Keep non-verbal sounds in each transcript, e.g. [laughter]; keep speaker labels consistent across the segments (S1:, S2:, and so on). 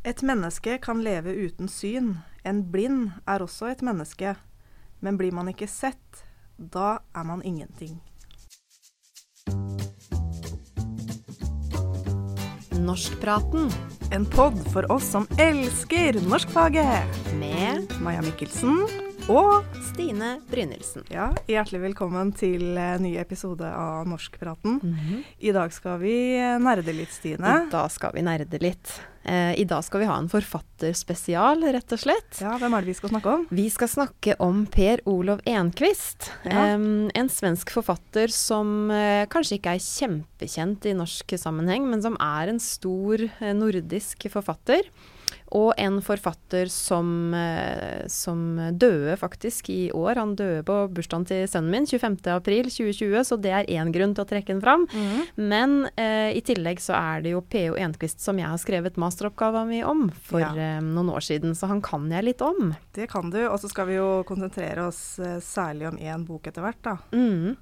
S1: Et menneske kan leve uten syn. En blind er også et menneske. Men blir man ikke sett, da er man ingenting.
S2: Norskpraten
S1: En pod for oss som elsker norskfaget.
S2: med
S1: Maja Mikkelsen og
S2: Stine Brynildsen.
S1: ja, hjertelig velkommen til en ny episode av Norskpraten. I dag skal vi nerde litt, Stine.
S2: Da skal vi nerde litt. Eh, I dag skal vi ha en forfatterspesial, rett og slett.
S1: Ja, Hvem er det vi skal snakke om?
S2: Vi skal snakke om Per Olov Enquist.
S1: Ja.
S2: Eh, en svensk forfatter som eh, kanskje ikke er kjempekjent i norsk sammenheng, men som er en stor eh, nordisk forfatter. Og en forfatter som, eh, som døde faktisk i år. Han døde på bursdagen til sønnen min, 25.4.2020, så det er én grunn til å trekke den fram. Men eh, i tillegg så er det jo P.O. Enquist som jeg har skrevet masteroppgava mi om for
S1: Ja.
S2: eh, noen år siden, så han kan jeg litt om.
S1: Det kan du. Og så skal vi jo konsentrere oss eh, særlig om én bok etter hvert, da.
S2: Mm.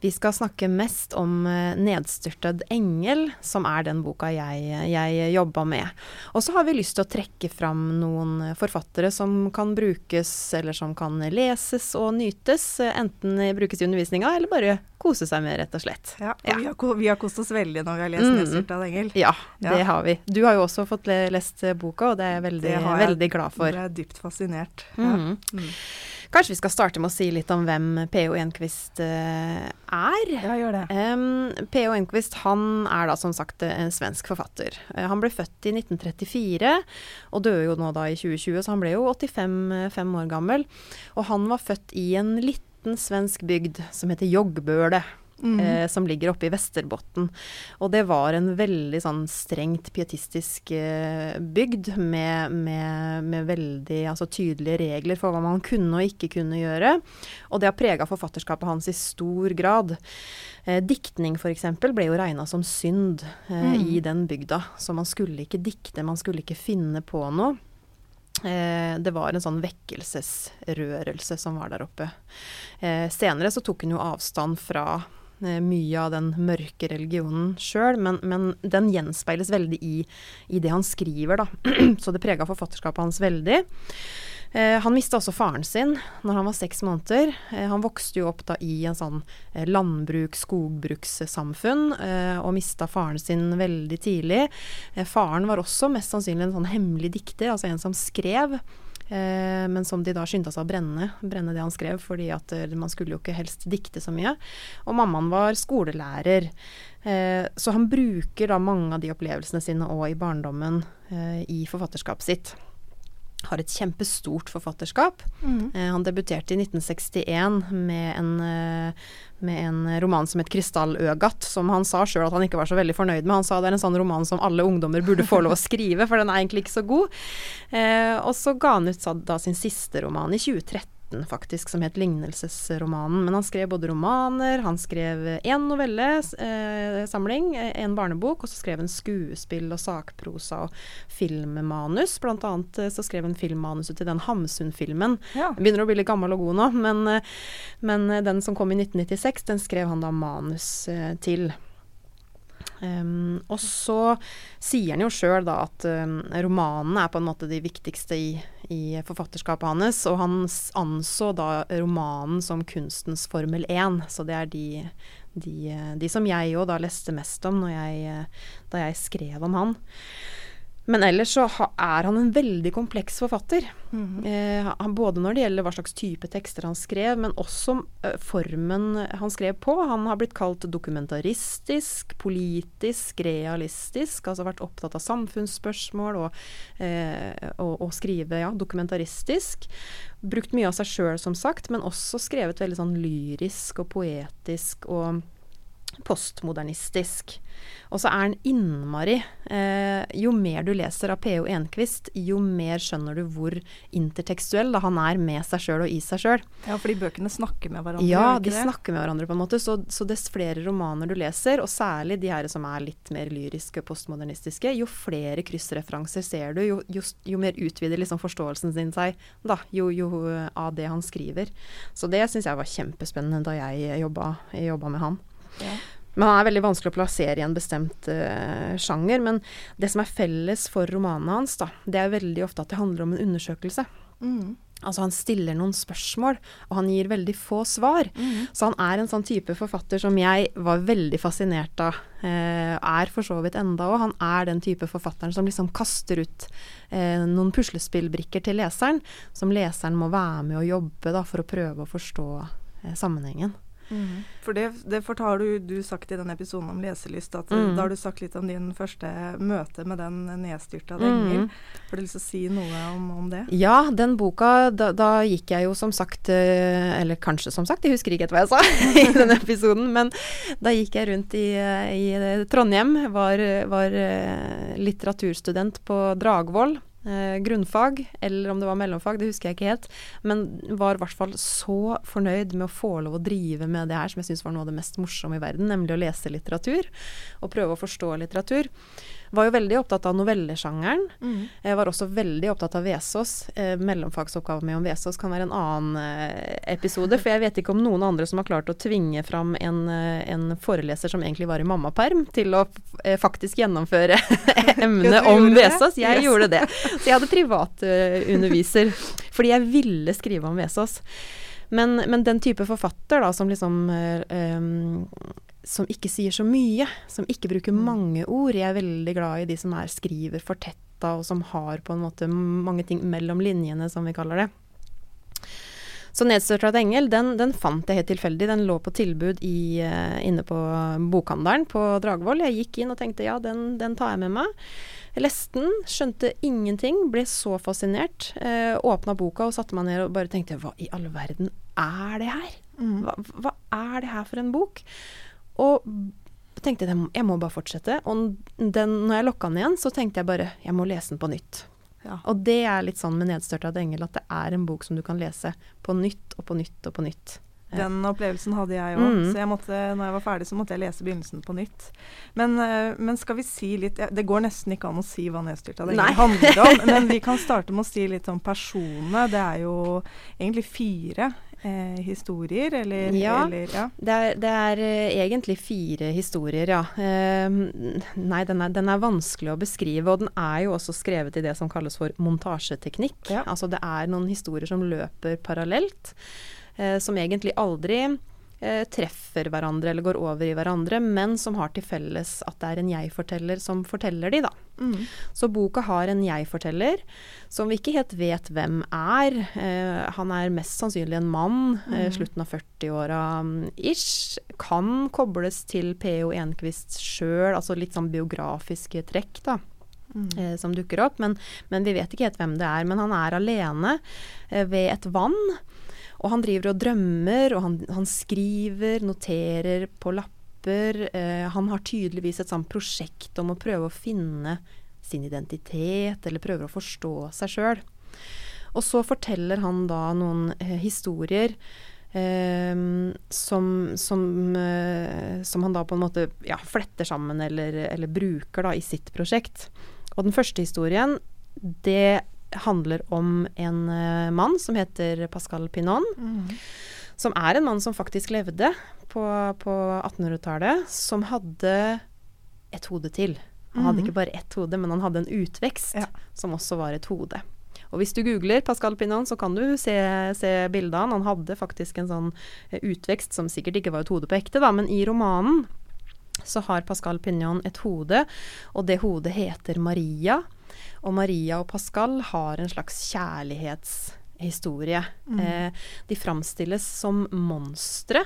S2: Vi skal snakke mest om eh, 'Nedstyrtet engel', som er den boka jeg, jeg jobba med. Og så har vi lyst til å trekke fram noen forfattere som kan brukes, eller som kan leses og nytes. Enten brukes i undervisninga, eller bare kose seg med, rett og slett.
S1: Ja, og
S2: Ja.
S1: Vi, har, vi har kost oss veldig når vi har lest
S2: Mm.
S1: 'Nedstyrta engel'.
S2: Ja,
S1: Ja.
S2: det har vi. Du har jo også fått lest boka, og det er jeg veldig,
S1: Det
S2: veldig glad for.
S1: Jeg er dypt fascinert.
S2: Ja.
S1: Mm.
S2: Kanskje vi skal starte med å si litt om hvem P.O. Enquist eh, er?
S1: Ja, gjør det.
S2: Um, P.O. Enquist han er da som sagt en svensk forfatter. Eh, han ble født i 1934 og døde jo nå da i 2020, så han ble jo 85 eh, år gammel. Og han var født i en liten svensk bygd som heter Joggbøle.
S1: Mhm.
S2: Eh, som ligger oppe i Vesterbotten. Og det var en veldig sånn strengt pietistisk eh, bygd med, med, med veldig altså, tydelige regler for hva man kunne og ikke kunne gjøre. Og det har prega forfatterskapet hans i stor grad. Eh, diktning f.eks. ble jo regna som synd eh,
S1: Mm.
S2: i den bygda. Så man skulle ikke dikte, man skulle ikke finne på noe. Eh, det var en sånn vekkelsesrørelse som var der oppe. Eh, senere så tok hun jo avstand fra mye av den mørke religionen sjøl, men, men den gjenspeiles veldig i, i det han skriver, da. [clears throat] så det prega forfatterskapet hans veldig. Eh, han mista også faren sin når han var seks måneder. Eh, han vokste jo opp da i en sånn eh, landbruk-skogbrukssamfunn, eh, og mista faren sin veldig tidlig. Eh, faren var også mest sannsynlig en sånn hemmelig dikter, altså en som skrev. Eh, men som de da skynda seg å brenne, brenne det han skrev, fordi at eh, man skulle jo ikke helst dikte så mye. Og mammaen var skolelærer. Eh, så han bruker da mange av de opplevelsene sine òg i barndommen i forfatterskapet sitt. Har et kjempestort forfatterskap.
S1: Mm.
S2: Eh, han debuterte i 1961 med en, eh, med en roman som het 'Krystalløgat', som han sa sjøl at han ikke var så veldig fornøyd med. Han sa det er en sånn roman som alle ungdommer burde få lov å skrive, for den er egentlig ikke så god. Eh, og så ga han ut da sin siste roman i 2013 faktisk, som het 'Lignelsesromanen'. Men han skrev både romaner, han skrev én novellesamling, eh, en barnebok, og så skrev han skuespill og sakprosa og filmmanus. Blant annet eh, så skrev han filmmanuset til den Hamsun-filmen.
S1: Ja.
S2: Begynner å bli litt gammel og god nå, men, eh, men eh, den som kom i 1996, den skrev han da manus eh, til. Um, og så sier han jo sjøl da at um, romanene er på en måte de viktigste i, i forfatterskapet hans, og han anså da romanen som kunstens Formel 1, så det er de, de, de som jeg òg da leste mest om jeg, da jeg skrev om han. Men ellers så er han en veldig kompleks forfatter.
S1: Mhm.
S2: Eh, både når det gjelder hva slags type tekster han skrev, men også eh, formen han skrev på. Han har blitt kalt dokumentaristisk, politisk, realistisk, altså vært opptatt av samfunnsspørsmål og, eh, og, og skrive ja, dokumentaristisk. Brukt mye av seg sjøl, som sagt, men også skrevet veldig sånn lyrisk og poetisk og postmodernistisk. Og så er han innmari eh, Jo mer du leser av P.O. Enquist, jo mer skjønner du hvor intertekstuell da han er med seg sjøl og i seg sjøl.
S1: ja, fordi bøkene snakker med hverandre.
S2: Ja, de
S1: det?
S2: snakker med hverandre på en måte. Så, så dess flere romaner du leser, og særlig de her som er litt mer lyriske postmodernistiske, jo flere kryssreferanser ser du, jo, jo, jo mer utvider liksom forståelsen sin seg da, jo, jo eh, av det han skriver. Så det syns jeg var kjempespennende da jeg jobba, jobba med han.
S1: Ja.
S2: Men han er veldig vanskelig å plassere i en bestemt uh, sjanger. Men det som er felles for romanene hans, da, det er veldig ofte at det handler om en undersøkelse. Mm. Altså han stiller noen spørsmål, og han gir veldig få svar. Mm. Så han er en sånn type forfatter som jeg var veldig fascinert av. Eh, er for så vidt enda òg. Han er den type forfatteren som liksom kaster ut eh, noen puslespillbrikker til leseren, som leseren må være med å jobbe da, for å prøve å forstå eh, sammenhengen.
S1: Mm. For det, det fortalte du, du sagt i den episoden om leselyst, at mm. da har du sagt litt om din første møte med den nedstyrta engel. Mm. Har du lyst til å si noe om, om det?
S2: Ja, den boka, da, da, gikk jeg jo som sagt eh, Eller kanskje som sagt, jeg husker ikke hva jeg sa [laughs] i den episoden, men da gikk jeg rundt i, i Trondheim, var, var eh, litteraturstudent på Dragvoll eh, grunnfag, eller om det var mellomfag, det husker jeg ikke helt. Men var i hvert fall så fornøyd med å få lov å drive med det her som jeg syns var noe av det mest morsomme i verden, nemlig å lese litteratur. Og prøve å forstå litteratur. Var jo veldig opptatt av novellesjangeren. Mm. Jeg var også veldig opptatt av Vesaas. Eh, mellomfagsoppgaven min om Vesaas kan være en annen eh, episode. For jeg vet ikke om noen andre som har klart å tvinge fram en, eh, en foreleser som egentlig var i mammaperm, til å eh, faktisk gjennomføre [laughs] emnet om Vesaas. Jeg yes. gjorde det. Så jeg hadde privatunderviser [laughs] fordi jeg ville skrive om Vesaas. Men, men, den type forfatter da, som liksom um, som ikke sier så mye, som ikke bruker mm. mange ord. Jeg er veldig glad i de som er skriver fortetta, og som har på en måte mange ting mellom linjene, som vi kaller det. Så 'Nedstørtet engel' den, den, fant jeg helt tilfeldig. Den lå på tilbud i, uh, inne på bokhandelen på Dragvoll. Jeg gikk inn og tenkte ja, den, den tar jeg med meg. Jeg leste den, skjønte ingenting, ble så fascinert. Eh, Åpna boka og satte meg ned og bare tenkte hva i all verden er det her? Mm. Hva, hva er det her for en bok? Og tenkte jeg jeg må bare fortsette. Og den, når jeg lokka den igjen, så tenkte jeg bare jeg må lese den på nytt. Ja. Og det er litt sånn med 'Nedstørta engel' at det er en bok som du kan lese på nytt og på nytt og på nytt.
S1: Den opplevelsen hadde jeg òg, mm. så jeg måtte, når jeg var ferdig, så måtte jeg lese begynnelsen på nytt. Men, eh, men skal vi si litt Det går nesten ikke an å si hva 'Nedstyrta engel' handler om, [laughs] men vi kan starte med å si litt om personene. Det er jo egentlig fire eh, historier, eller
S2: Ja,
S1: eller,
S2: ja. Det, er, det er uh, egentlig fire historier, ja. Eh, nei, den er, den er, vanskelig å beskrive, og den er jo også skrevet i det som kalles for montasjeteknikk. Ja. Altså det er noen historier som løper parallelt, eh, som egentlig aldri eh, treffer hverandre eller går over i hverandre, men som har til felles at det er en jeg-forteller som forteller de, da. Mm. Så boka har en jeg-forteller som vi ikke helt vet hvem er. Eh, han er mest sannsynlig en mann, eh, mm. slutten av 40-åra ish. Kan kobles til P.O. Enquist sjøl, altså litt sånn biografiske trekk, da. Mm. Eh, som dukker opp, men, men, vi vet ikke helt hvem det er. Men han er alene eh, ved et vann. Og han driver og drømmer, og han, han skriver, noterer på lapper. Eh, han har tydeligvis et sånt prosjekt om å prøve å finne sin identitet, eller prøver å forstå seg sjøl. Og så forteller han da noen eh, historier eh, som, som, eh, som, han da på en måte ja, fletter sammen eller, eller bruker da i sitt prosjekt. Og den første historien, det handler om en uh, mann som heter Pascal Pinon. Mm. Som er en mann som faktisk levde på, på 1800-tallet. Som hadde et hode til. Han hadde mm. ikke bare ett hode, men han hadde en utvekst ja. som også var et hode. Og hvis du googler Pascal Pinon, så kan du se, se bildet av han. Han hadde faktisk en sånn eh, utvekst som sikkert ikke var et hode på ekte, da, men i romanen så har Pascal Pignon et hode, og det hodet heter Maria. Og Maria og Pascal har en slags kjærlighetshistorie. Mm. Eh, de framstilles som monstre.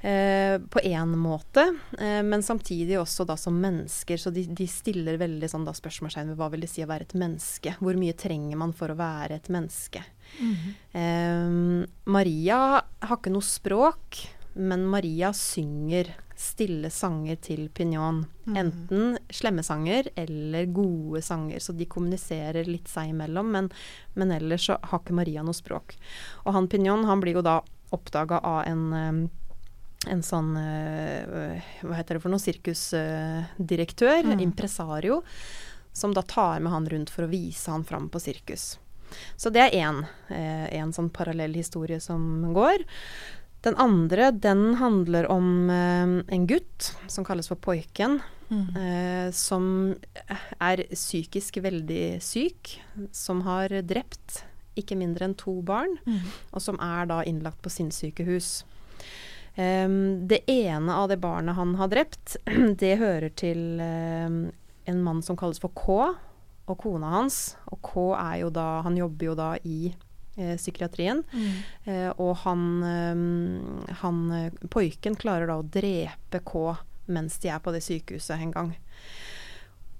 S2: Eh, på én måte, eh, men samtidig også da som mennesker. Så de, de stiller veldig sånn da spørsmålstegn ved hva vil det si å være et menneske? Hvor mye trenger man for å være et menneske? Mm. Maria har ikke noe språk, men Maria synger stille sanger til Pignon. Mm. Enten slemme sanger eller gode sanger, så de kommuniserer litt seg imellom. Men, men ellers så har ikke Maria noe språk. Og han Pignon han blir jo da oppdaga av en en sånn uh, Hva heter det for noe? Sirkusdirektør, mm. impresario, som da tar med han rundt for å vise han fram på sirkus. Så det er én uh, sånn parallell historie som går. Den andre den handler om eh, en gutt som kalles for Poiken. Mm. Eh, som er psykisk veldig syk, som har drept ikke mindre enn to barn, mm. og som er da innlagt på sinnssykehus. Eh, det ene av det barna han har drept, [clears throat] det hører til eh, en mann som kalles for K, og kona hans. Og K er jo da Han jobber jo da i psykiatrien. Mm. Eh, og han, um, han Poiken klarer da å drepe K mens de er på det sykehuset en gang.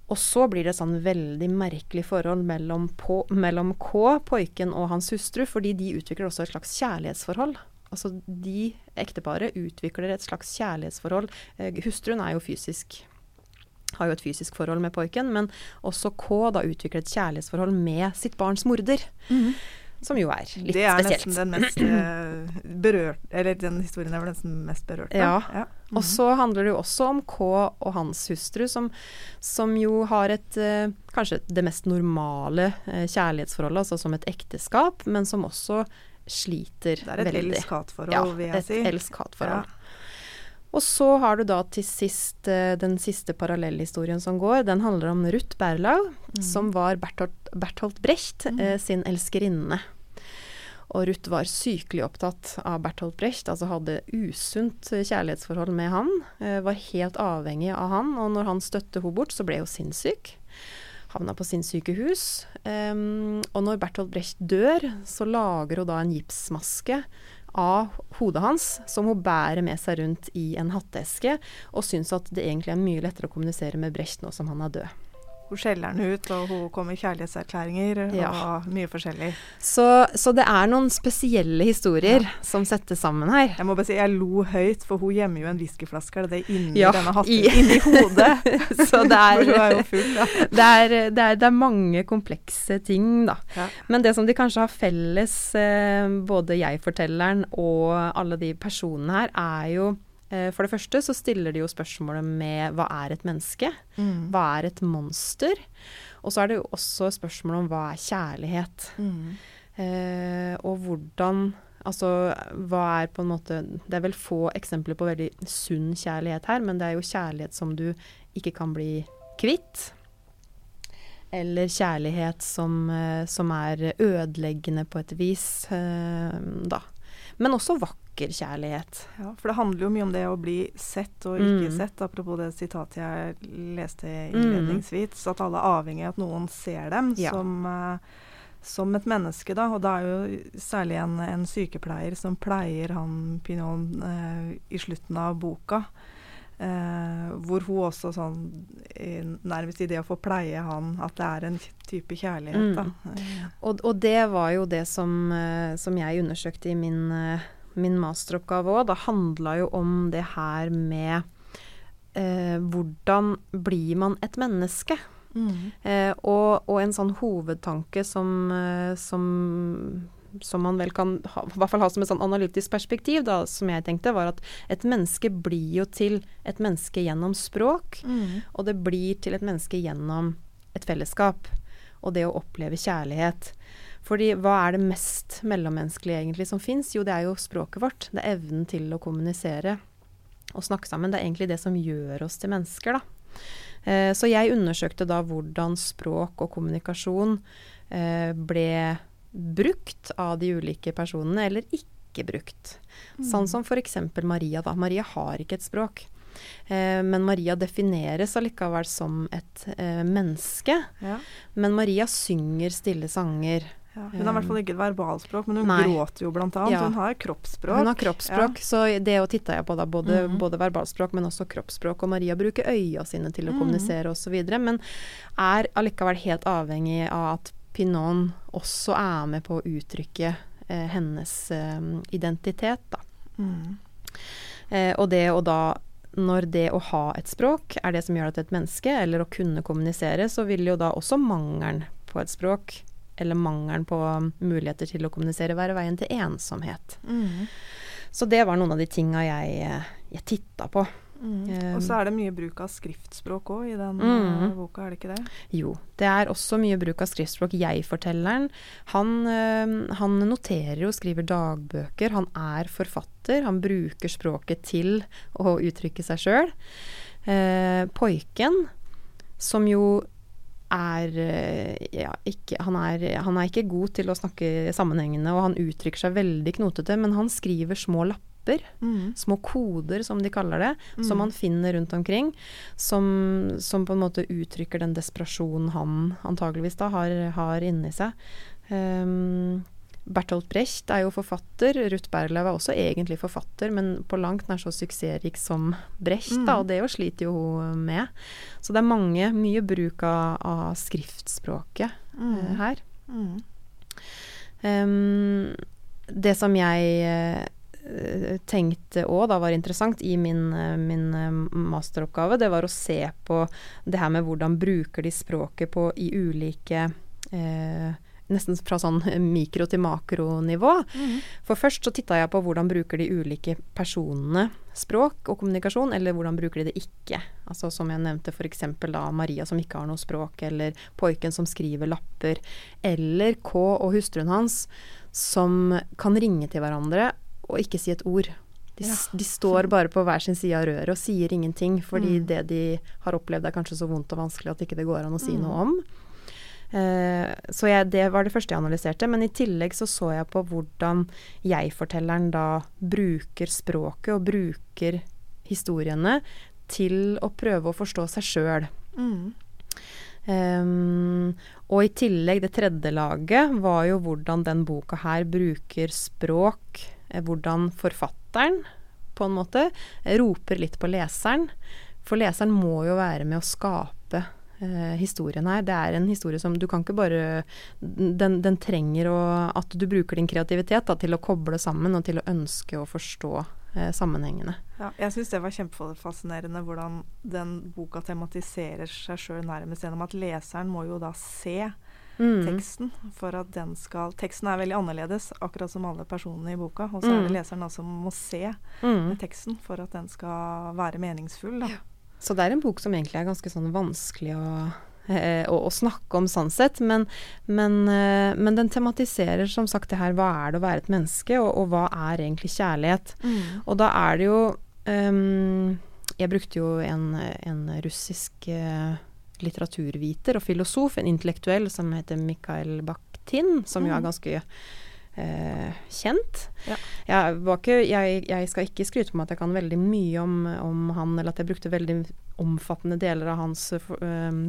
S2: Og så blir det et sånn veldig merkelig forhold mellom, på, mellom K, Poiken, og hans hustru, fordi de utvikler også et slags kjærlighetsforhold. Altså de ekteparet utvikler et slags kjærlighetsforhold. Eh, hustruen er jo fysisk har jo et fysisk forhold med Poiken, men også K da utvikler et kjærlighetsforhold med sitt barns morder. Mm. Som jo er litt spesielt.
S1: Det er
S2: spesielt.
S1: nesten den mest uh, berørt Eller den historien er vel nesten mest berørt.
S2: Ja. ja. Mm -hmm. Og så handler det jo også om K og hans hustru, som, som jo har et uh, Kanskje det mest normale uh, kjærlighetsforholdet, altså som et ekteskap, men som også sliter veldig.
S1: Det er et elsk-hat-forhold, ja, vil jeg si.
S2: Ja, Et elsk-hat-forhold. Ja. Og så har du da til sist uh, den siste parallellhistorien som går. Den handler om Ruth Berlau, mm. som var Bertolt, Bertolt Brecht mm. sin elskerinne. Og Ruth var sykelig opptatt av Bertolt Brecht, altså hadde usunt kjærlighetsforhold med han. Uh, var helt avhengig av han, og når han støtte henne bort, så ble hun sinnssyk. Havna på sinnssykehus. Um, og når Bertolt Brecht dør, så lager hun da en gipsmaske av hodet hans, som hun bærer med seg rundt i en hatteeske, og syns at det egentlig er mye lettere å kommunisere med Brecht nå som han er død.
S1: Hun skjeller han ut, og hun kommer med kjærlighetserklæringer ja. og mye forskjellig.
S2: Så, så, det er noen spesielle historier ja. som settes sammen her.
S1: Jeg må bare si, jeg lo høyt, for hun gjemmer jo en whiskyflaske det er inni ja, denne hatten, i, [laughs] inni hodet. [laughs]
S2: så det er, [laughs] er full. Det er, det, er, det er, mange komplekse ting, da. Men det som de kanskje har felles, eh, både jeg-fortelleren og alle de personene her, er jo for det første så stiller de jo spørsmålet med hva er et menneske? Mm. Hva er et monster? Og så er det jo også spørsmål om hva er kjærlighet? Mm. Eh, og hvordan Altså hva er på en måte Det er vel få eksempler på veldig sunn kjærlighet her, men det er jo kjærlighet som du ikke kan bli kvitt. Eller kjærlighet som, eh, som er ødeleggende på et vis, eh, da. Men også vakker stalkerkjærlighet.
S1: Ja, for det handler jo mye om det å bli sett og ikke mm. sett. Apropos det sitatet jeg leste innledningsvis. Mm. At alle er avhengig av at noen ser dem ja. som, uh, som, et menneske. da, Og da er jo særlig en, en sykepleier som pleier han Pignon uh, i slutten av boka. Uh, hvor hun også sånn Nærmest i det å få pleie han, at det er en type kjærlighet. Mm.
S2: Da. Og, og, det var jo det som, som jeg undersøkte i min min masteroppgave òg, da handla jo om det her med eh, hvordan blir man et menneske? Mm. Eh, og, og, en sånn hovedtanke som, eh, som, som man vel kan ha, i hvert fall ha som et sånn analytisk perspektiv, da, som jeg tenkte, var at et menneske blir jo til et menneske gjennom språk. Mm. Og det blir til et menneske gjennom et fellesskap. Og det å oppleve kjærlighet. Fordi hva er det mest mellommenneskelige egentlig som fins? Jo, det er jo språket vårt. Det er evnen til å kommunisere og snakke sammen. Det er egentlig det som gjør oss til mennesker, da. Eh, så jeg undersøkte da hvordan språk og kommunikasjon eh, ble brukt av de ulike personene, eller ikke brukt. Mm. Sånn som f.eks. Maria. da. Maria har ikke et språk. Eh, men Maria defineres allikevel som et eh, menneske. Ja. Men Maria synger stille sanger.
S1: Ja, hun har i hvert fall ikke et verbalspråk, men hun Nei. gråter jo blant annet. Ja. Hun har kroppsspråk.
S2: Hun har kroppsspråk, ja. så det å titte jeg på da, både, mm. både, verbalspråk, men også kroppsspråk. Og Maria bruker øya sine til å mm. kommunisere osv., men er allikevel helt avhengig av at Pinon også er med på å uttrykke eh, hennes eh, identitet, da. Mm. Eh, og det å da når det å ha et språk er det som gjør deg til et menneske, eller å kunne kommunisere, så vil jo da også mangelen på et språk eller mangelen på muligheter til å kommunisere, være veien til ensomhet. Mm. Så det var noen av de tinga jeg, jeg titta på.
S1: Mm. Um, og så er det mye bruk av skriftspråk òg i den mm. boka, er det ikke det?
S2: Jo, det er også mye bruk av skriftspråk. Jeg-fortelleren, han, øh, han, noterer og skriver dagbøker. Han er forfatter. Han bruker språket til å uttrykke seg sjøl. Eh, Poiken, som jo er, ja, ikke, han er, han er ikke god til å snakke sammenhengende, og han uttrykker seg veldig knotete, men han skriver små lapper lapper. Mm. Små koder, som de kaller det, mm. som han finner rundt omkring. Som, som, på en måte uttrykker den desperasjonen han antageligvis da har, har inni seg. Um, Bertolt Brecht er jo forfatter. Ruth Berlev er også egentlig forfatter, men på langt nær så suksessrik som Brecht, mm. da, og det jo sliter jo hun med. Så det er mange, mye bruk av, av skriftspråket mm. uh, her. Um, det som jeg uh, tenkte òg da var interessant i min, eh, min, masteroppgave, det var å se på det her med hvordan bruker de språket på i ulike eh, Nesten fra sånn mikro til makronivå. Mm. For først så titta jeg på hvordan bruker de ulike personene språk og kommunikasjon, eller hvordan bruker de det ikke. Altså som jeg nevnte f.eks. da Maria som ikke har noe språk, eller Poiken som skriver lapper, eller K og hustruen hans som kan ringe til hverandre og ikke si et ord. De, ja. de, står bare på hver sin side av røret og sier ingenting, fordi mm. det de har opplevd er kanskje så vondt og vanskelig at ikke det går an å si mm. noe om. Uh, så jeg, det var det første jeg analyserte. Men i tillegg så så jeg på hvordan jeg-fortelleren da bruker språket og bruker historiene til å prøve å forstå seg sjøl. Mm. Um, og i tillegg, det tredje laget var jo hvordan den boka her bruker språk Eh, hvordan forfatteren på en måte roper litt på leseren. For leseren må jo være med å skape eh, historien her. Det er en historie som du kan ikke bare Den, den trenger å, at du bruker din kreativitet da, til å koble sammen og til å ønske å forstå eh, sammenhengene.
S1: Ja, jeg syns det var kjempefascinerende hvordan den boka tematiserer seg sjøl nærmest gjennom at leseren må jo da se mm. teksten for at den skal Teksten er veldig annerledes, akkurat som alle personene i boka. Og så er det leseren leseren som må se mm. teksten for at den skal være meningsfull. Ja.
S2: Så det er en bok som egentlig er ganske sånn vanskelig å eh, å, å, snakke om sånn sett, men, men, eh, men, den tematiserer som sagt det her hva er det å være et menneske, og, og hva er egentlig kjærlighet. Mm. Og da er det jo um, Jeg brukte jo en, en russisk uh, litteraturviter og filosof, en intellektuell som heter Mikhail Bakhtin, som jo er mm. ganske eh, kjent. Ja. Jeg, ikke, jeg, jeg, skal ikke skryte på meg at jeg kan veldig mye om, om, han, eller at jeg brukte veldig omfattende deler av hans um,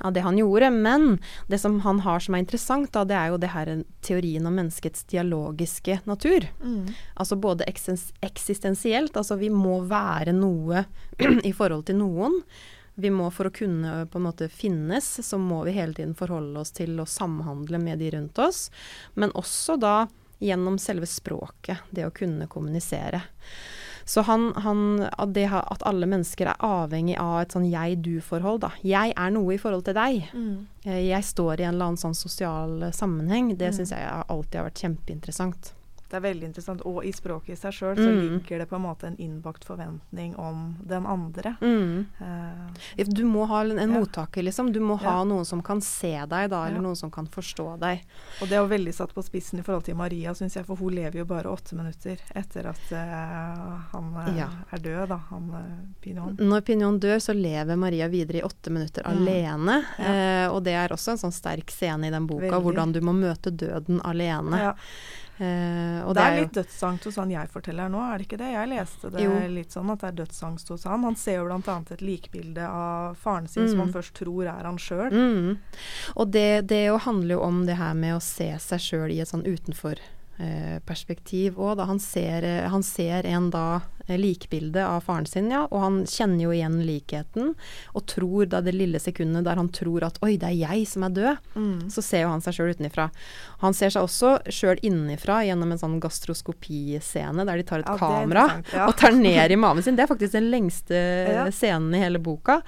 S2: av det han gjorde. Men det som han har som er interessant, da, det er jo det her teorien om menneskets dialogiske natur. Mm. Altså både eksistensielt, altså vi må være noe [clears throat] i forhold til noen. Vi må For å kunne på en måte finnes, så må vi hele tiden forholde oss til å samhandle med de rundt oss. Men også da gjennom selve språket, det å kunne kommunisere. Så han, han, at, det, at, alle mennesker er avhengig av et sånn jeg-du-forhold. da. Jeg er noe i forhold til deg. Mm. Eh, jeg står i en eller annen sånn sosial sammenheng. Det mm. syns jeg alltid har vært kjempeinteressant.
S1: Det er veldig interessant. Og i språket i seg sjøl så mm. ligger det på en måte en innbakt forventning om den andre. Mm.
S2: Uh, du må ha en, en ja. mottaker, liksom. Du må ja. ha noen som kan se deg, da, eller ja. noen som kan forstå deg.
S1: Og det er jo veldig satt på spissen i forhold til Maria, syns jeg, for hun lever jo bare åtte minutter etter at uh, han uh, er død, da. Han Pignon.
S2: Når Pignon dør, så lever Maria videre i åtte minutter mm. alene. og det er også en sånn sterk scene i den boka, veldig. hvordan du må møte døden alene.
S1: Uh, det, det, er, litt dødsangst hos han jeg forteller nå, er det ikke det? Jeg leste det jo. litt sånn at det er dødsangst hos han. Han ser jo bl.a. et likbilde av faren sin mm. som han først tror er han sjøl. Mm.
S2: Og det, det handler jo om det her med å se seg sjøl i et sånn utenfor Eh, perspektiv òg. Han, eh, han ser en da eh, likbilde av faren sin, ja, og han kjenner jo igjen likheten. Og tror da det lille sekundet der han tror at 'oi, det er jeg som er død', mm. så ser jo han seg sjøl utenfra. Han ser seg også sjøl innenfra gjennom en sånn gastroskopiscene der de tar et ja, kamera ja. og tar ned i maven sin. Det er faktisk den lengste ja. scenen i hele boka.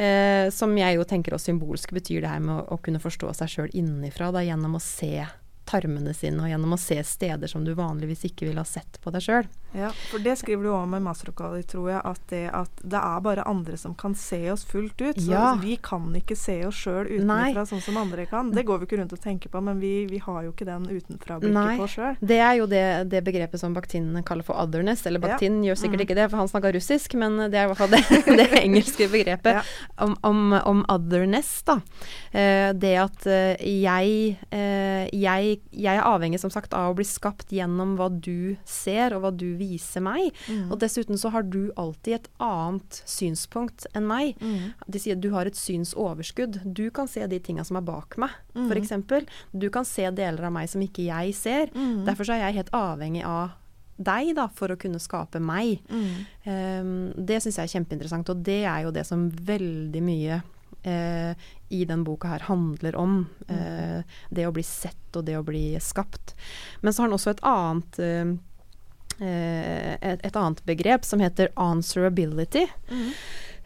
S2: Eh, som jeg jo tenker også symbolsk betyr det her med å, å kunne forstå seg sjøl innenfra, da gjennom å se tarmene sine, og gjennom å se steder som du vanligvis ikke ville ha sett på deg sjøl.
S1: Ja, for det skriver du om i masteroppgaven, tror jeg, at det, at det, er bare andre som kan se oss fullt ut. Så ja. vi kan ikke se oss sjøl utenfra sånn som andre kan. Det går vi ikke rundt og tenker på, men vi, vi har jo ikke den utenfra-blikket på sjøl.
S2: Det er jo det, det, begrepet som baktinene kaller for otherness, eller baktin ja. gjør sikkert mm. ikke det, for han snakka russisk, men det er i hvert fall det, [laughs] det engelske begrepet ja. om, om, om, otherness, da. Eh, det at eh, jeg, eh, jeg, jeg er avhengig, som sagt, av å bli skapt gjennom hva du ser, og hva du viser meg. Mm. Og dessuten så har du alltid et annet synspunkt enn meg. Mm. De sier at du har et synsoverskudd. Du kan se de tinga som er bak meg, mm. f.eks. Du kan se deler av meg som ikke jeg ser. Mm. Derfor så er jeg helt avhengig av deg da, for å kunne skape meg. Um, det syns jeg er kjempeinteressant, og det er jo det som veldig mye eh, i den boka her handler om. Eh, det å bli sett og det å bli skapt. Men så har han også et annet eh, Eh, et, et, annet begrep som heter answerability. Mm.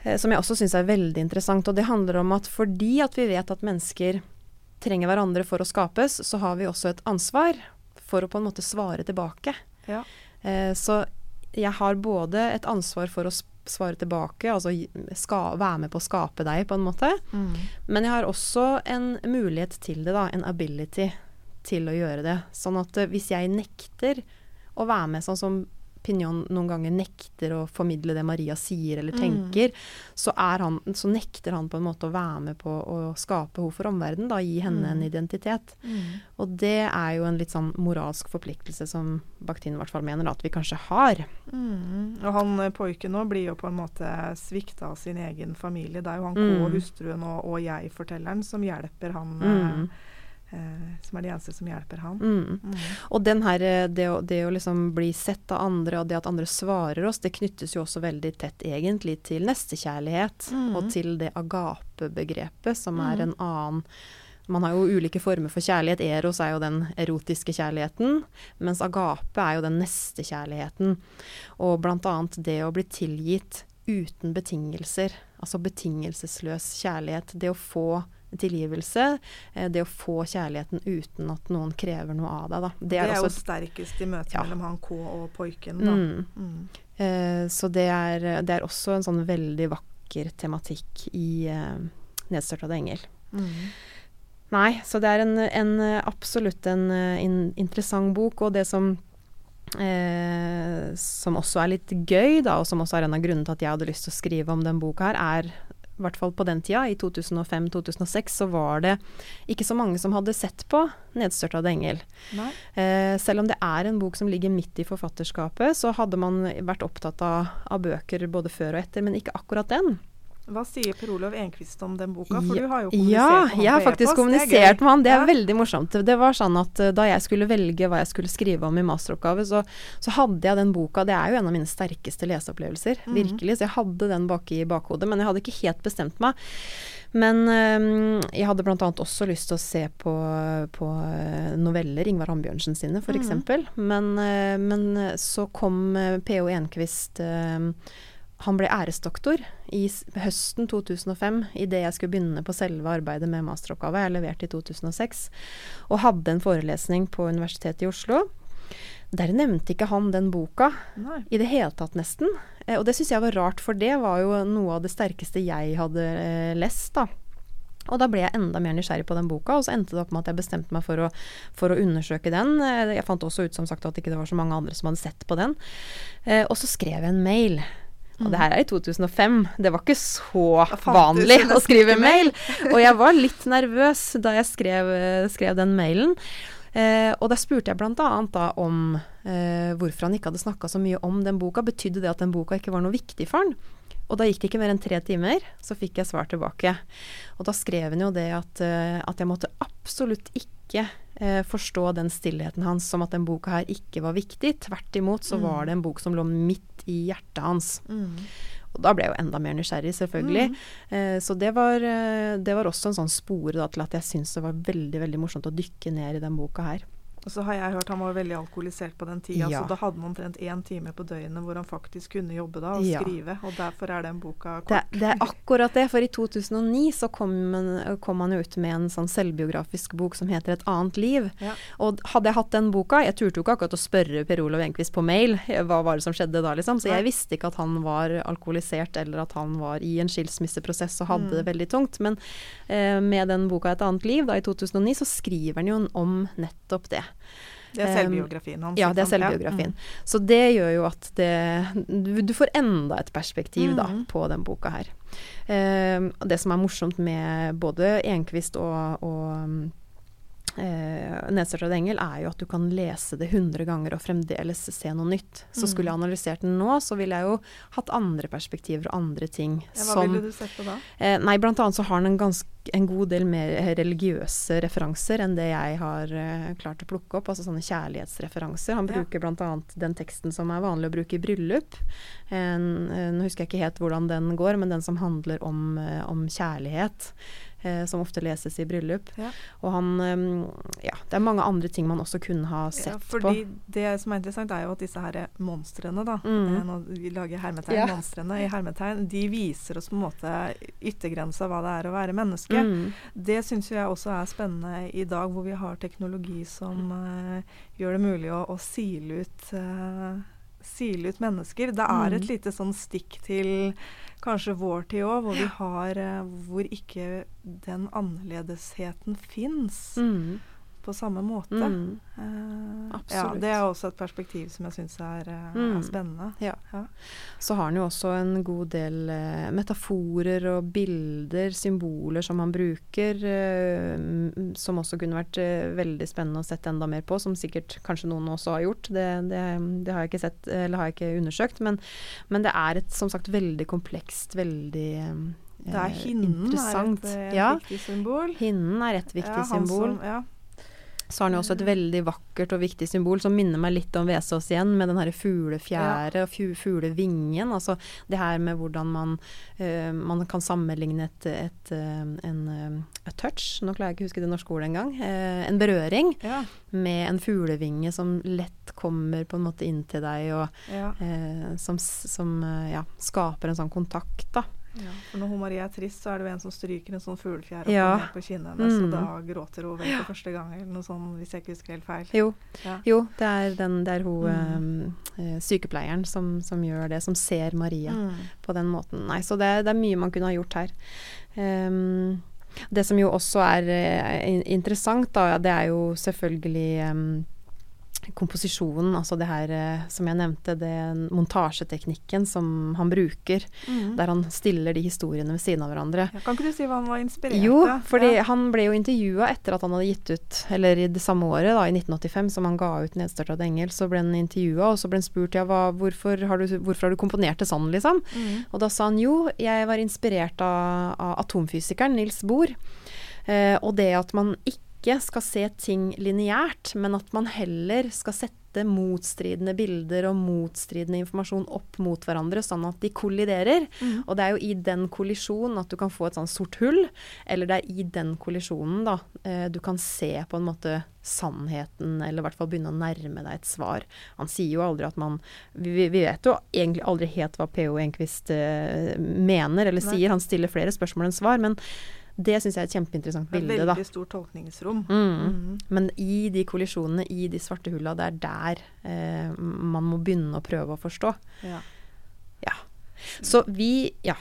S2: Eh, som jeg også syns er veldig interessant. Og det handler om at fordi at vi vet at mennesker trenger hverandre for å skapes, så har vi også et ansvar for å på en måte svare tilbake. Ja. Eh, så jeg har både et ansvar for å svare tilbake, altså ska, være med på å skape deg, på en måte. Mm. Men jeg har også en mulighet til det, da. En ability til å gjøre det. Sånn at hvis jeg nekter å være med, sånn som Pignon noen ganger nekter å formidle det Maria sier eller mm. tenker, mm. så, han, så, nekter han på en måte å være med på å skape henne for omverdenen, da, gi henne mm. en identitet. Mm. Og det er jo en litt sånn moralsk forpliktelse som Bakhtin i hvert fall mener at vi kanskje har.
S1: Mm. Og han poiken nå blir jo på en måte svikta av sin egen familie. Det er jo han K, mm. hustruen og, og jeg-fortelleren som hjelper han. Eh, Eh, som er de eneste som hjelper han. Mm.
S2: Mm. Og den her, eh, det å, det å, liksom bli sett av andre, og det at andre svarer oss, det knyttes jo også veldig tett egentlig til nestekjærlighet, mm. og til det agape-begrepet, som er mm. en annen man har jo ulike former for kjærlighet. Eros er jo den erotiske kjærligheten, mens agape er jo den nestekjærligheten. Og blant annet det å bli tilgitt uten betingelser. Altså betingelsesløs kjærlighet. Det å få tilgivelse. Eh, det å få kjærligheten uten at noen krever noe av deg.
S1: Det er, det er jo sterkest i møtet ja. mellom han K og poiken. Mm. Mm.
S2: Eh, så det er, det er, også en sånn veldig vakker tematikk i eh, 'Nedstørtede engel'. Mm. Nei, så det er en, en absolutt en, en, interessant bok. Og det som Eh, som også er litt gøy, da, og som også er en av grunnene til at jeg hadde lyst til å skrive om den boka her, er i hvert fall på den tida, i 2005-2006, så var det ikke så mange som hadde sett på 'Nedstørtede engel'. Eh, selv om det er en bok som ligger midt i forfatterskapet, så hadde man vært opptatt av, av bøker både før og etter, men ikke akkurat den.
S1: Hva sier Per Olav Enquist om den boka? For du har jo kommunisert ja, med
S2: ham jeg har faktisk kommunisert med han. Det er ja. veldig morsomt. Det var sånn at uh, da jeg skulle velge hva jeg skulle skrive om i masteroppgave, så, så, hadde jeg den boka. Det er jo en av mine sterkeste leseopplevelser. Mm. Virkelig. Så jeg hadde den bak i bakhodet. Men jeg hadde ikke helt bestemt meg. Men um, jeg hadde bl.a. også lyst til å se på, på eh, noveller, Ingvar Ambjørnsen sine f.eks. Mm. Men, uh, men så kom uh, P.O. Enquist uh, han ble æresdoktor i høsten 2005, idet jeg skulle begynne på selve arbeidet med masteroppgave. Jeg leverte i 2006. Og hadde en forelesning på Universitetet i Oslo. Der nevnte ikke han den boka Nei. i det hele tatt, nesten. Eh, og det syns jeg var rart, for det var jo noe av det sterkeste jeg hadde eh, lest, da. Og da ble jeg enda mer nysgjerrig på den boka, og så endte det opp med at jeg bestemte meg for å, for å undersøke den. Eh, jeg fant også ut som sagt at ikke det var så mange andre som hadde sett på den. Eh, og så skrev jeg en mail og det her er i 2005. Det var ikke så vanlig [laughs] å skrive mail. [laughs] Og jeg var litt nervøs da jeg skrev, skrev den mailen. Eh, og da spurte jeg bl.a. da om eh, hvorfor han ikke hadde snakka så mye om den boka. Betydde det at den boka ikke var noe viktig for han? Og da gikk det ikke mer enn tre timer, så fikk jeg svar tilbake. Og da skrev han jo det at, uh, at jeg måtte absolutt ikke forstå den stillheten hans som at den boka her ikke var viktig. Tvert imot så mm. var det en bok som lå midt i hjertet hans. Mm. Og da ble jeg jo enda mer nysgjerrig, selvfølgelig. Mm. Eh, så det var, det var, også en sånn spore da, til at jeg syntes det var veldig, veldig morsomt å dykke ned i den boka her.
S1: Og så har jeg hørt han var veldig alkoholisert på den tida, ja. så da hadde han omtrent én time på døgnet hvor han faktisk kunne jobbe da og ja. skrive. Og derfor er den boka kort.
S2: Det, det, er [laughs] akkurat det, for i 2009 så kom, kom han ut med en sånn selvbiografisk bok som heter 'Et annet liv'. Ja. Og hadde jeg hatt den boka Jeg turte jo ikke akkurat å spørre Per Olav Enquist på mail hva var det som skjedde da, liksom. Så jeg visste ikke at han var alkoholisert eller at han var i en skilsmisseprosess og hadde mm. det veldig tungt. Men eh, med den boka 'Et annet liv' da i 2009 så skriver han jo om nettopp det.
S1: Det er selvbiografien hans?
S2: Ja, det er selvbiografien. Ja. Mm. Så det gjør jo at det Du, får enda et perspektiv mm. da, på den boka her. Det som er morsomt med både Enquist og, og eh, Nedstartet engel, er jo at du kan lese det 100 ganger og fremdeles se noe nytt. Så mm. skulle jeg analysert den nå, så ville jeg jo hatt andre perspektiver og andre ting.
S1: Ja, hva som, ville du sett på da?
S2: Eh, nei, blant annet så har den en, ganske, en god del mer religiøse referanser enn det jeg har eh, klart å plukke opp. Altså sånne kjærlighetsreferanser. Han bruker ja. bl.a. den teksten som er vanlig å bruke i bryllup. En, uh, nå husker jeg ikke helt hvordan den går, men den som handler om, uh, om kjærlighet eh, som ofte leses i bryllup. Ja. Og han Ja, det er mange andre ting man også kunne ha sett ja,
S1: fordi
S2: på.
S1: Det som er interessant, er jo at disse her monstrene, da, mm. Nå vi lager hermetegn, ja. monstrene i hermetegn, de viser oss på en måte yttergrensa hva det er å være menneske. Mm. Det syns jeg også er spennende i dag, hvor vi har teknologi som uh, gjør det mulig å, å sile ut uh, sile ut mennesker. Det er et mm. lite sånn stikk til kanskje vår tid òg, hvor vi har eh, Hvor ikke den annerledesheten fins. Mm på samme måte. Mm. Uh, ja, det er også et perspektiv som jeg syns er, mm. er, spennende. Ja.
S2: Ja. Så har han jo også en god del uh, metaforer og bilder, symboler, som han bruker, som også kunne vært veldig spennende å sette enda mer på, som sikkert kanskje noen også har gjort. Det, det, det har jeg ikke sett, eller har jeg ikke undersøkt, men, men det er et som sagt veldig komplekst, veldig
S1: det er hinnen er et, et ja. viktig symbol.
S2: Hinnen er et viktig ja, symbol. Som, ja så har den jo også et veldig vakkert og viktig symbol som minner meg litt om Vesaas igjen, med den herre fuglefjæret ja. og fuglevingen. Altså det her med hvordan man, uh, man kan sammenligne et, et, uh, en uh, touch, nå klarer jeg ikke å huske det norske ordet engang, uh, en berøring ja. med en fuglevinge som lett kommer på en måte inn til deg, og ja. som, som ja, skaper en sånn kontakt, da.
S1: Ja, for når hun Marie er trist, så er det jo en som stryker en sånn fuglefjær ja. på kinnet hennes, mm. og da gråter hun vel for første gang, eller noe sånt, hvis jeg ikke husker helt feil.
S2: Jo, ja. jo det, er den, det er hun mm. um, sykepleieren som, som, gjør det, som ser Maria mm. på den måten. Nei, så det, det, er mye man kunne ha gjort her. Um, det som jo også er uh, interessant, da, det er jo selvfølgelig um, komposisjonen, altså det her eh, som jeg nevnte, den montasjeteknikken som han bruker, mm. der han stiller de historiene ved siden av hverandre.
S1: Ja, kan ikke du si hva han var inspirert
S2: av? Jo, fordi ja. han ble jo intervjua etter at han hadde gitt ut, eller i det samme året, da, i 1985, som han ga ut 'Nedstarta engel', så ble han intervjua, og så ble han spurt ja, hva, hvorfor, har du, hvorfor, har du, komponert det sånn, liksom? Mm. Og da sa han jo, jeg var inspirert av, av atomfysikeren Nils Bohr. Eh, og det at man ikke ikke skal se ting lineært, men at man heller skal sette motstridende bilder og motstridende informasjon opp mot hverandre, sånn at de kolliderer. Mm. Og det er jo i den kollisjonen at du kan få et sånn sort hull, eller det er i den kollisjonen da eh, du kan se på en måte sannheten, eller i hvert fall begynne å nærme deg et svar. Han sier jo aldri at man Vi, vi vet jo egentlig aldri helt hva PO Enquist eh, mener eller Nei. sier. Han stiller flere spørsmål enn svar, men det syns jeg er et kjempeinteressant bilde.
S1: da. Veldig stort tolkningsrom. Mm.
S2: Mm. Men i de kollisjonene, i de svarte hulla, det er der eh, man må begynne å prøve å forstå. Ja. ja. Så vi Ja.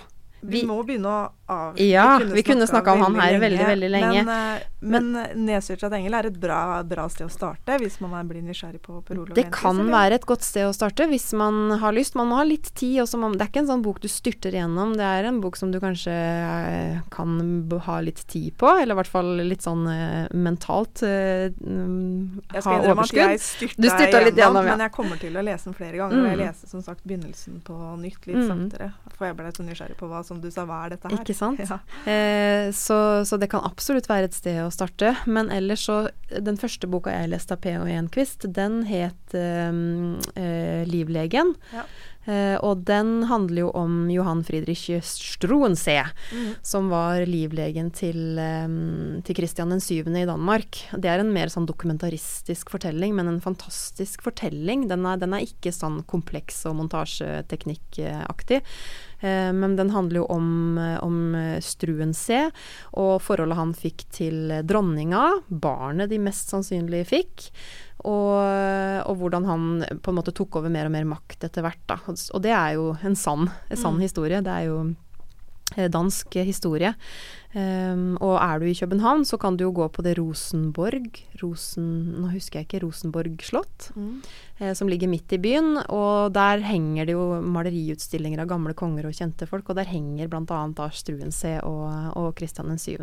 S1: Vi, vi må begynne å avslutte.
S2: Ja, vi kunne snakka om han her veldig, veldig lenge.
S1: Men, uh, men, men Nedstyrtret engel er et bra, bra, sted å starte hvis man blir nysgjerrig på Per Olav
S2: Det kan eller? være et godt sted å starte hvis man har lyst. Man må ha litt tid. Man, det er ikke en sånn bok du styrter gjennom. Det er en bok som du kanskje uh, kan ha litt tid på, eller i hvert fall litt sånn uh, mentalt
S1: skal ha overskudd. Jeg du styrta litt gjennom, ja. men jeg kommer til å lese den flere ganger. Mm. Og jeg leser som sagt begynnelsen på nytt litt mm. saktere. For jeg ble så nysgjerrig på hva som du sa, hva er dette her?
S2: Ikke sant? Ja. Eh, så, så, det kan absolutt være et sted å starte. Men ellers så Den første boka jeg leste av P.O. Enquist, den het eh, eh, 'Livlegen'. Ja. Uh, og den handler jo om Johan Friedrich Struensee, mm. som var livlegen til, um, til Christian den 7. i Danmark. Det er en mer sånn dokumentaristisk fortelling, men en fantastisk fortelling. Den er, den er ikke sånn kompleks og montasjeteknikkaktig. Uh, men den handler jo om, om Struen C, og forholdet han fikk til dronninga, barnet de mest sannsynlig fikk. Og, og, hvordan han på en måte tok over mer og mer makt etter hvert. Da. Og det er jo en sann, en sann mm. historie. Det er jo eh, dansk historie. Um, og er du i København, så kan du jo gå på det Rosenborg Rosen, Nå husker jeg ikke. Rosenborg slott. Mm. Eh, som ligger midt i byen. Og der henger det jo maleriutstillinger av gamle konger og kjente folk. Og der henger bl.a. da Struensee og, og Kristian 7.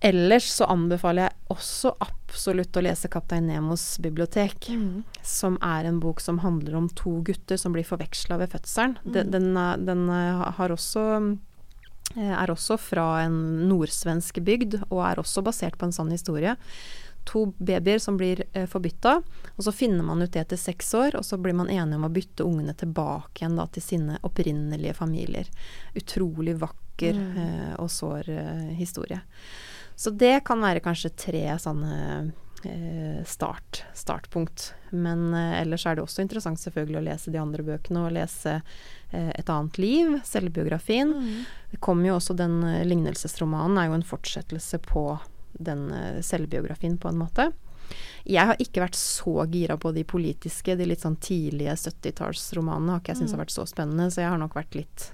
S2: Ellers så anbefaler jeg også absolutt å lese 'Kaptein Nemos bibliotek', mm. som er en bok som handler om to gutter som blir forveksla ved fødselen. Mm. Den, den, den, har også eh, er også fra en nordsvensk bygd, og er også basert på en sann historie. To babyer som blir eh, forbytta, og så finner man ut det etter seks år, og så blir man enige om å bytte ungene tilbake igjen da, til sine opprinnelige familier. Utrolig vakker mm. eh, og sår eh, historie. Så det kan være kanskje tre sånne eh, start, startpunkt. Men eh, ellers er det også interessant selvfølgelig å lese de andre bøkene og lese eh, Et annet liv, selvbiografien. Mm. Det kommer jo også den lignelsesromanen er jo en fortsettelse på den eh, selvbiografien på en måte. Jeg har ikke vært så gira på de politiske, de litt sånn tidlige 70-tallsromanene har ikke jeg syntes mm. har vært så spennende, så jeg har nok vært litt,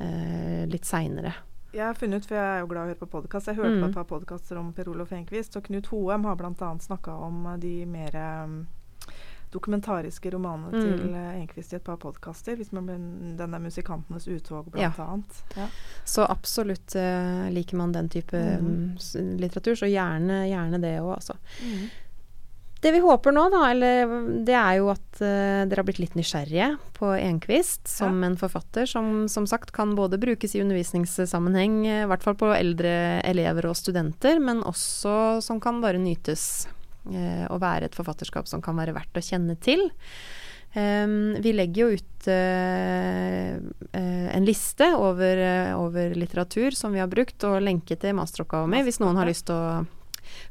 S2: eh, litt seinere
S1: jeg har funnet ut, for jeg er jo glad i å høre på podkast, jeg hørte mm. på et par podkaster om Per Olof Enquist, og Knut Hoem har bl.a. snakka om eh, de mer um, dokumentariske romanene mm. til uh, Enquist i et par podkaster. Den er 'Musikantenes uttog', blant ja. Ja.
S2: Så absolutt uh, liker man den type mm. um, litteratur, så gjerne, gjerne det òg, altså. Mm. Det vi håper nå, da, eller, det er jo at uh, dere har blitt litt nysgjerrige på Enquist som ja. en forfatter som som sagt kan både brukes i undervisningssammenheng, eh, i hvert fall på eldre elever og studenter, men også som kan bare nytes uh, og være et forfatterskap som kan være verdt å kjenne til. Um, vi legger jo ut uh, uh, en liste over, uh, over, litteratur som vi har brukt, og lenke til masteroppgaven min hvis noen har lyst til å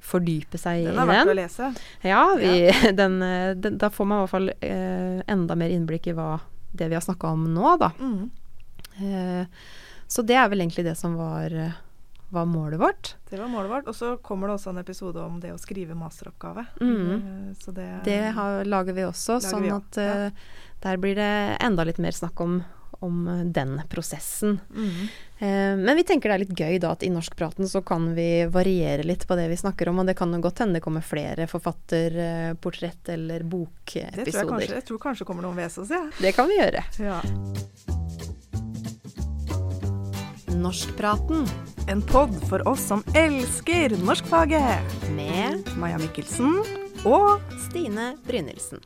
S2: fordype seg i den.
S1: Den er verdt å lese.
S2: Ja, vi, ja. [laughs] Den, den, da får man i hvert fall eh, enda mer innblikk i hva det vi har snakka om nå, da. Mm. Eh, så det er vel egentlig det som var, var, målet vårt.
S1: Det var målet vårt. Og så kommer det også en episode om det å skrive masteroppgave.
S2: Mm. Eh, det, det har, lager vi også, lager sånn vi at ja. Eh, der blir det enda litt mer snakk om om eh, den prosessen. Mm. Eh, men vi tenker det er litt gøy da at i norskpraten så kan vi variere litt på det vi snakker om, og det kan jo godt hende det kommer flere forfatterportrett eller bokepisoder.
S1: Det tror jeg kanskje, jeg tror kanskje kommer noen Vesaas, ja.
S2: Det kan vi gjøre.
S1: Ja.
S2: Norskpraten.
S1: En pod for oss som elsker norskfaget.
S2: Med
S1: Maja Mikkelsen og
S2: Stine Brynildsen.